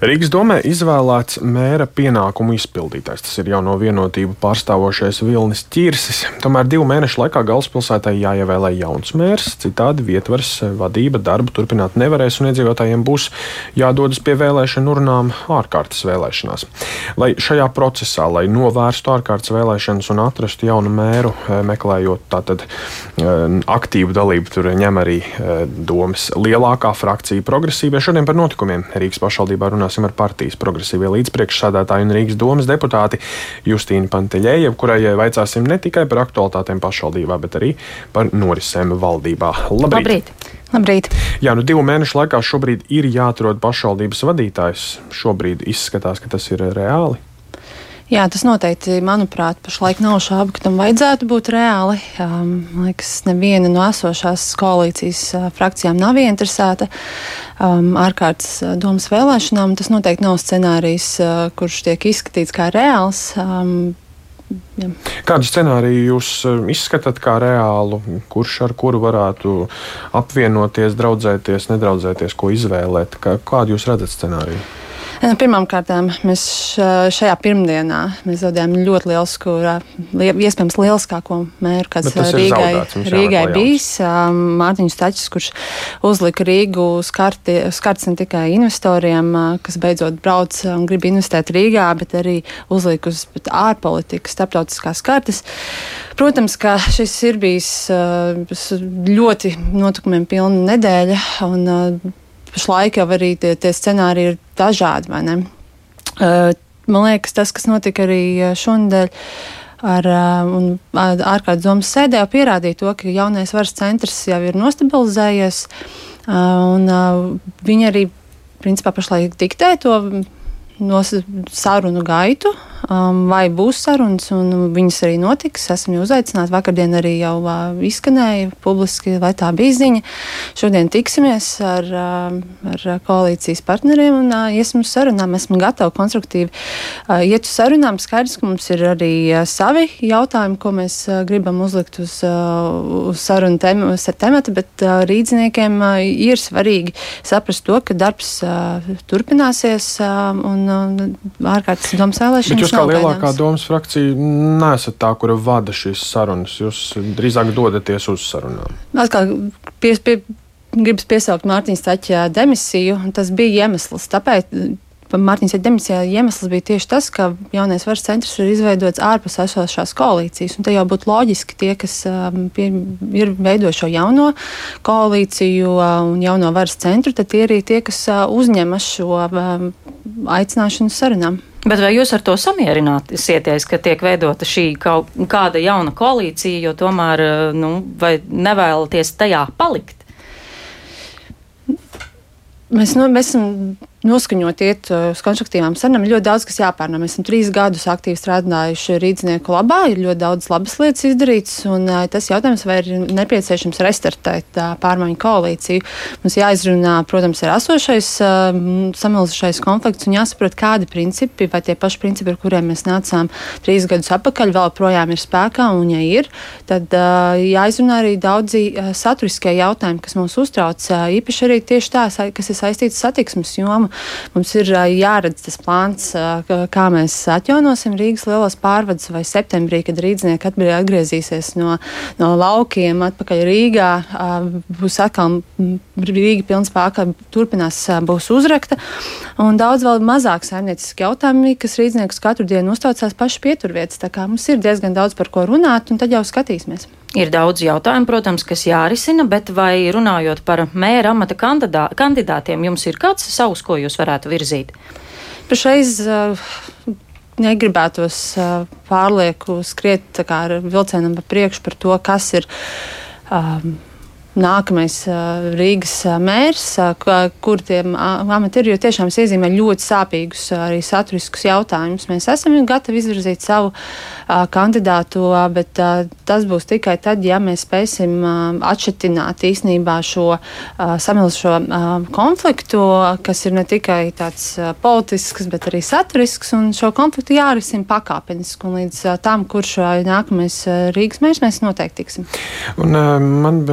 Rīgas domē izvēlēts mēra pienākumu izpildītājs. Tas ir jauno vienotību pārstāvošais Vilnis Čirsis. Tomēr divu mēnešu laikā galvaspilsētai jāievēlē jauns mērs, citādi vietvars vadība darbu turpināt nevarēs un iedzīvotājiem būs jādodas pie vēlēšanu urnām ārkārtas vēlēšanās. Lai šajā procesā, lai novērstu ārkārtas vēlēšanas un atrastu jaunu mēru, eh, meklējot tātad eh, aktīvu dalību, tur ņem arī eh, domas lielākā frakcija progresīvie. Šodien par notikumiem Rīgas pašvaldībā runās runāsim ar partijas progresīvie līdzpriekšsādātāju un Rīgas domas deputāti Justīnu Panteļēju, kurai vaicāsim ne tikai par aktualitātēm pašvaldībā, bet arī par norisēm valdībā. Labrīt! Labrīt. Labrīt. Jā, nu divu mēnešu laikā šobrīd ir jāatrod pašvaldības vadītājs. Šobrīd izskatās, ka tas ir reāli. Jā, tas noteikti, manuprāt, pašlaik nav šaubu, ka tam vajadzētu būt reāli. Um, liekas, neviena no esošās koalīcijas uh, frakcijām nav ieinteresēta um, ārkārtas domas vēlēšanām. Tas noteikti nav scenārijs, uh, kurš tiek izskatīts kā reāls. Um, Jā. Kādu scenāriju jūs izskatāt kā reālu, kurš ar kuru varētu apvienoties, draudzēties, nedraudzēties, ko izvēlēt? Kā, kādu jūs redzat scenāriju? Nu, Pirmkārt, mēs šajā pirmdienā mēs zaudējām ļoti lielu skūru, iespējams, lieliskāko mēru, kas Rīgai, zaudēts, Rīgai bijis. Mārtiņš Tačs, kurš uzlika Rīgu skarti, skarts ne tikai investoriem, kas beidzot brauc un grib investēt Rīgā, bet arī uzlika uz ārpolitikas, starptautiskās kartes. Protams, ka šis ir bijis ļoti notikumiem pilna nedēļa. Un, pašlaik jau arī tie, tie scenāriji ir dažādi. Uh, man liekas, tas, kas notika arī šonadēļ. Ar, uh, ārkārtas domas sēdē pierādīja to, ka jaunais varas centrs jau ir nostabilizējies. Un, viņi arī principā pašlaik diktē to no sarunu gaitu, um, vai būs sarunas, un viņas arī notiks. Esam jau uzaicināti. Vakardien arī jau uh, izskanēja publiski, vai tā bija ziņa. Šodien tiksimies ar, uh, ar koalīcijas partneriem un uh, iesim uz sarunām. Esmu gatava konstruktīvi uh, iet uz sarunām. Skaidrs, ka mums ir arī uh, savi jautājumi, ko mēs uh, gribam uzlikt uz, uh, uz sarunu tēmu, temata, bet uh, rīdziniekiem uh, ir svarīgi saprast to, ka darbs uh, turpināsies uh, un uh, ārkārtas domas vēlēšanas. Jūs kā lielākā gaidāms. domas frakcija nesat tā, kura vada šīs sarunas. Jūs drīzāk dodaties uz sarunām. Atkal, pie, pie, gribas piesaukt Mārtiņas Taķa demisiju. Tas bija iemesls. Tāpēc Mārtiņas demisijā iemesls bija tieši tas, ka jaunais varas centrs ir izveidots ārpus esošās koalīcijas. Un te jau būtu loģiski tie, kas um, pie, ir veidojuši šo jauno koalīciju uh, un jauno varas centru, tad tie arī tie, kas uh, uzņemas šo um, aicināšanu sarunām. Bet vai jūs ar to samierināsieties, ka tiek veidota šī kaut kāda jauna koalīcija, jo tomēr uh, nu, nevēlaties tajā palikt? Mēs, nu, mēs esam noskaņot iet uh, uz konstruktīvām sarunām. Ir ļoti daudz, kas jāpārnā. Mēs esam trīs gadus aktīvi strādājuši rīznieku labā, ir ļoti daudz labas lietas izdarītas, un uh, tas jautājums, vai ir nepieciešams restartēt uh, pārmaiņu koalīciju. Mums jāizrunā, protams, ir esošais samilzušais konflikts un jāsaprot, kādi principi, vai tie paši principi, ar kuriem mēs nācām trīs gadus atpakaļ, vēl projām ir spēkā, un ja ir, tad jāizrunā arī daudzi saturiskie jautājumi, kas mūs uztrauc, īpaši arī tieši tā, kas ir saistīts satiksmes jomu. Mums ir jāredz tas plāns, kā mēs atjaunosim Rīgas lielos pārvadus, vai septembrī, kad rīznieki atgriezīsies no, no laukiem atpakaļ Rīgā, būs atkal Rīga pilns spēkā, turpinās būs uzrakta. Un daudz vēl mazāk saimnieciski jautājumi, kas rīzniekus katru dienu uztraucās paši pieturvietas. Tā kā mums ir diezgan daudz par ko runāt, un tad jau skatīsimies. Ir daudz jautājumu, protams, kas jārisina, bet vai runājot par mēra amata kandidā, kandidātiem, jums ir kāds savs, ko jūs varētu virzīt? Pašreiz uh, negribētos uh, pārlieku skriet ar vilcienam pa priekšu par to, kas ir. Um, nākamais Rīgas mērs, kur tie amati ir, jo tiešām es iezīmēju ļoti sāpīgus arī saturiskus jautājumus. Mēs esam gatavi izvirzīt savu kandidātu, bet tas būs tikai tad, ja mēs spēsim atšķitināt īstenībā šo samilzušo konfliktu, kas ir ne tikai tāds politisks, bet arī saturisks, un šo konfliktu jārisina pakāpeniski, un līdz tam, kurš nākamais Rīgas mērs, mēs noteikti tiksim. Un, man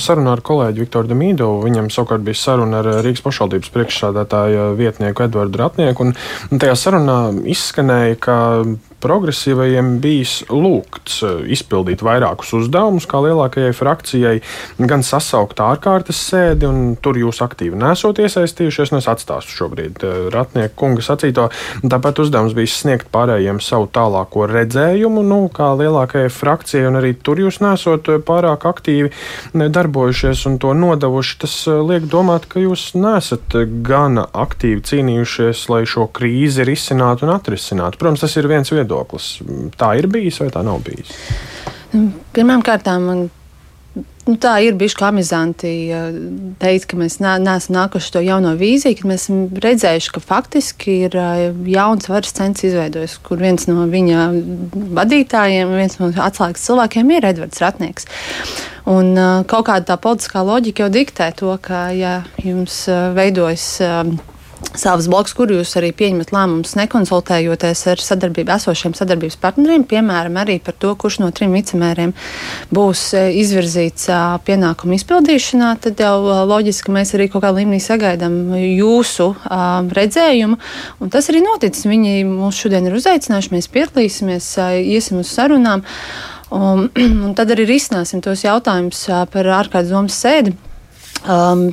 sarunā ar kolēģi Viktoru Demīdovu. Viņam savukārt bija saruna ar Rīgas pašvaldības priekšsādātāja vietnieku Edvardu Ratnieku. Un tajā sarunā izskanēja, ka progresīvajiem bijis lūgts izpildīt vairākus uzdevumus, kā lielākajai frakcijai, gan sasaukt ārkārtas sēdi, un tur jūs aktīvi nesot iesaistījušies. Es atstāstu šobrīd eh, Ratnieku kunga sacīto. Tāpat uzdevums bija sniegt pārējiem savu tālāko redzējumu, nu, kā lielākajai frakcijai, un arī tur jūs nesot eh, pārāk aktīvi darbojušies un to nodevuši. Tas liek domāt, ka jūs nesat gana aktīvi cīnījušies, lai šo krīzi risinātu un atrisinātu. Protams, tas ir viens viedoklis viedoklis. Tā ir bijis vai tā nav bijis? Pirmkārt, man Nu, tā ir bijusi amizanti teikt, ka mēs neesam nākuši to jauno vīziju, ka mēs esam redzējuši, ka faktiski ir jauns varas centrs izveidojis, kur viens no viņa vadītājiem, viens no atslēgas cilvēkiem ir Edvards Ratnieks. Un kaut kāda tā politiskā loģika jau diktē to, ka ja jums veidojas savas blokus, kur jūs arī pieņemat lēmumus, nekonsultējoties ar sadarbību esošiem sadarbības partneriem, piemēram, arī par to, kurš no trim vicemēriem būs e, izvirzīts pienākumu izpildīšanā, tad jau loģiski mēs arī kaut kādā līmenī sagaidām jūsu redzējumu. Un tas arī noticis. Viņi mūs šodien ir uzaicinājuši, mēs piedalīsimies, iesim uz sarunām. Un, un tad arī risināsim tos jautājumus par ārkārtas domas sēdi. Um,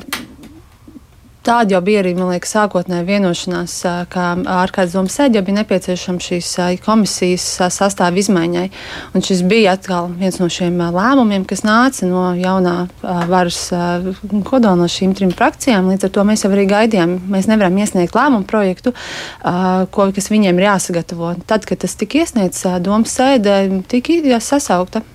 Tāda jau bija arī, man liekas, sākotnēji vienošanās, ka ārkārtas domas sēdē jau bija nepieciešama šīs komisijas sastāva izmaiņai. Un šis bija atkal viens no šiem lēmumiem, kas nāca no jaunā varas kodola no šīm trim frakcijām. Līdz ar to mēs jau arī gaidījām. Mēs nevaram iesniegt lēmumu projektu, ko, kas viņiem ir jāsagatavo. Tad, kad tas tika iesniegts, domas sēde tika sasaukta.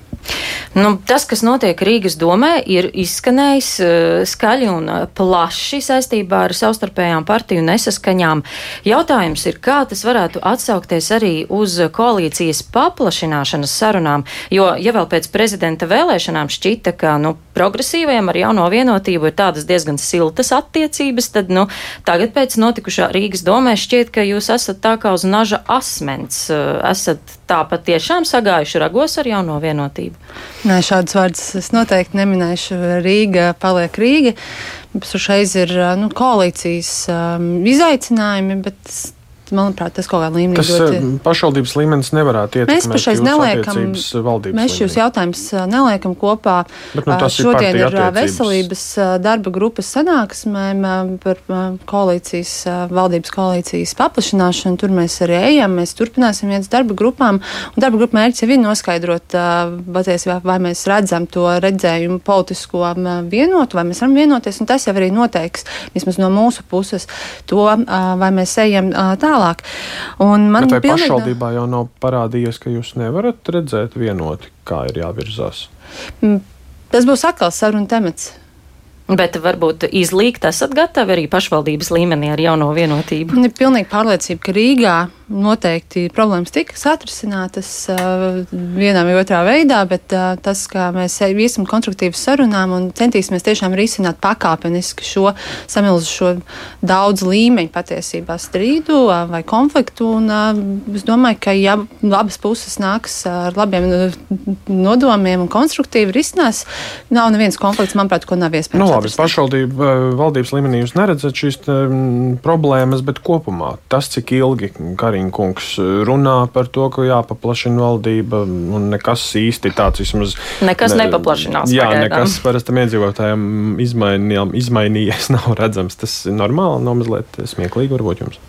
Nu, tas, kas notiek Rīgas domē, ir izskanējis uh, skaļi un uh, plaši saistībā ar savstarpējām partiju nesaskaņām. Jautājums ir, kā tas varētu atsaukties arī uz koalīcijas paplašināšanas sarunām, jo, ja vēl pēc prezidenta vēlēšanām šķita, ka nu, progresīvajiem ar jauno vienotību ir tādas diezgan siltas attiecības, tad nu, tagad pēc notikušā Rīgas domē šķiet, ka jūs esat tā kā uz naža asmens, uh, esat tā patiešām sagājuši ragos ar jauno vienotību. Nē, šādus vārdus es noteikti neminēšu. Rīga paliek Rīga. Pašreiz ir nu, koalīcijas um, izaicinājumi, bet manuprāt, tas kaut kādā līmenī tas ļoti... Eh, pašvaldības līmenis nevarētu ietekmēt. Mēs pašais neliekam, mēs šos jautājumus eh, neliekam kopā. Bet, nu, Šodien ir veselības darba grupas sanāksmēm par koalīcijas, valdības koalīcijas paplašināšanu. Tur mēs arī ejam, mēs turpināsim viens darba grupām. Un darba grupa mērķis ir noskaidrot, patiesībā, vai mēs redzam to redzējumu politisko vienotu, vai mēs varam vienoties. Un tas jau arī noteiks, vismaz no mūsu puses, to, vai mēs ejam tā tālāk. Un man Bet vai pilnīgi... pašvaldībā jau nav parādījies, ka jūs nevarat redzēt vienoti, kā ir jāvirzās? Mm, tas būs atkal saruna temats. Bet varbūt izlīgt esat gatavi arī pašvaldības līmenī ar jauno vienotību? Ir pilnīgi pārliecība, ka Rīgā noteikti problēmas tiks atrisinātas vienā vai otrā veidā, bet tas, kā mēs iesim konstruktīvas sarunām un centīsimies tiešām risināt pakāpeniski šo samilzušo daudz līmeņu patiesībā strīdu vai konfliktu. Un, es domāju, ka ja abas puses nāks ar labiem nodomiem un konstruktīvi risinās, nav neviens konflikts, manuprāt, ko nav iespējams. Nu, labi, pašvaldība, valdības līmenī jūs neredzat šīs problēmas, bet kopumā tas, cik ilgi karī Kariņkungs runā par to, ka jāpaplašina valdība, un nekas īsti tāds vismaz. Nekas ne, nepaplašinās. Jā, pagaidām. nekas parastam iedzīvotājiem izmainījies, nav redzams. Tas ir normāli, nav mazliet smieklīgi varbūt jums.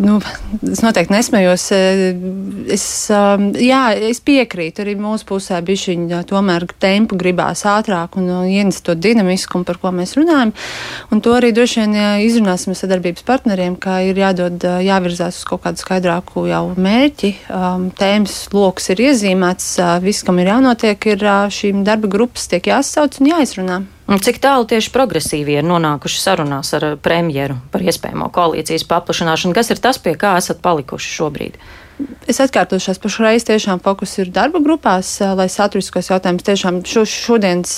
Nu, es noteikti nesmējos. Es, um, jā, es piekrītu arī mūsu pusē. Bišķiņ, tomēr tempu gribās ātrāk un ienest to dinamiskumu, par ko mēs runājam. Un to arī droši vien izrunāsim sadarbības partneriem, ka ir jādod, jāvirzās uz kaut kādu skaidrāku jau mērķi. Um, tēmas lokus ir iezīmēts, viss, kam ir jānotiek, ir šīm darba grupas tiek jāsauc un jāizrunā. Un cik tālu tieši progresīvie ir nonākuši sarunās ar premjeru par iespējamo koalīcijas paplašināšanu? Kas ir tas, pie kā esat palikuši šobrīd? Es atkārtošos, pašreiz tiešām fokus ir darba grupās, lai saturiskos jautājumus tiešām šo, šodienas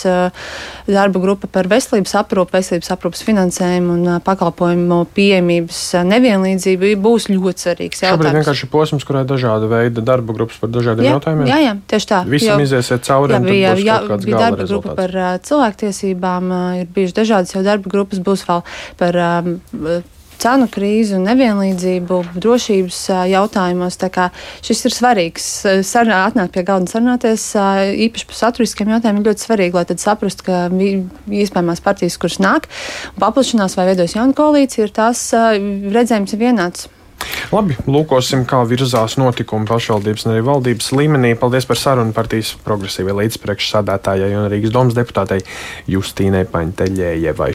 darba grupa par veselības aprūpu, veselības aprūpas finansējumu un pakalpojumu pieejamības nevienlīdzību būs ļoti svarīgs jautājums. Šobrīd vienkārši posms, kurā ir dažāda veida darba grupas par dažādiem jā, jautājumiem. Jā, jā, tieši tā. Visam jau, iziesiet cauri. Jā, bija, jā, bija darba rezultāts. grupa par cilvēktiesībām, ir bijušas dažādas jau darba grupas, būs vēl par um, cenu krīzi un nevienlīdzību drošības jautājumos. Šis ir svarīgs. Sarunā, atnākt pie galda un sarunāties īpaši par saturiskiem jautājumiem ļoti svarīgi, lai saprastu, ka iespējamās partijas, kuras nāk paplašinās vai veidos jaunu koalīciju, ir tās redzējums ir vienāds. Labi, lūkosim, kā virzās notikumi pašvaldības un arī valdības līmenī. Paldies par sarunu partijas progresīvai līdzpriekšsādātājai un Rīgas domas deputātei Justīnai Paņteļējevai.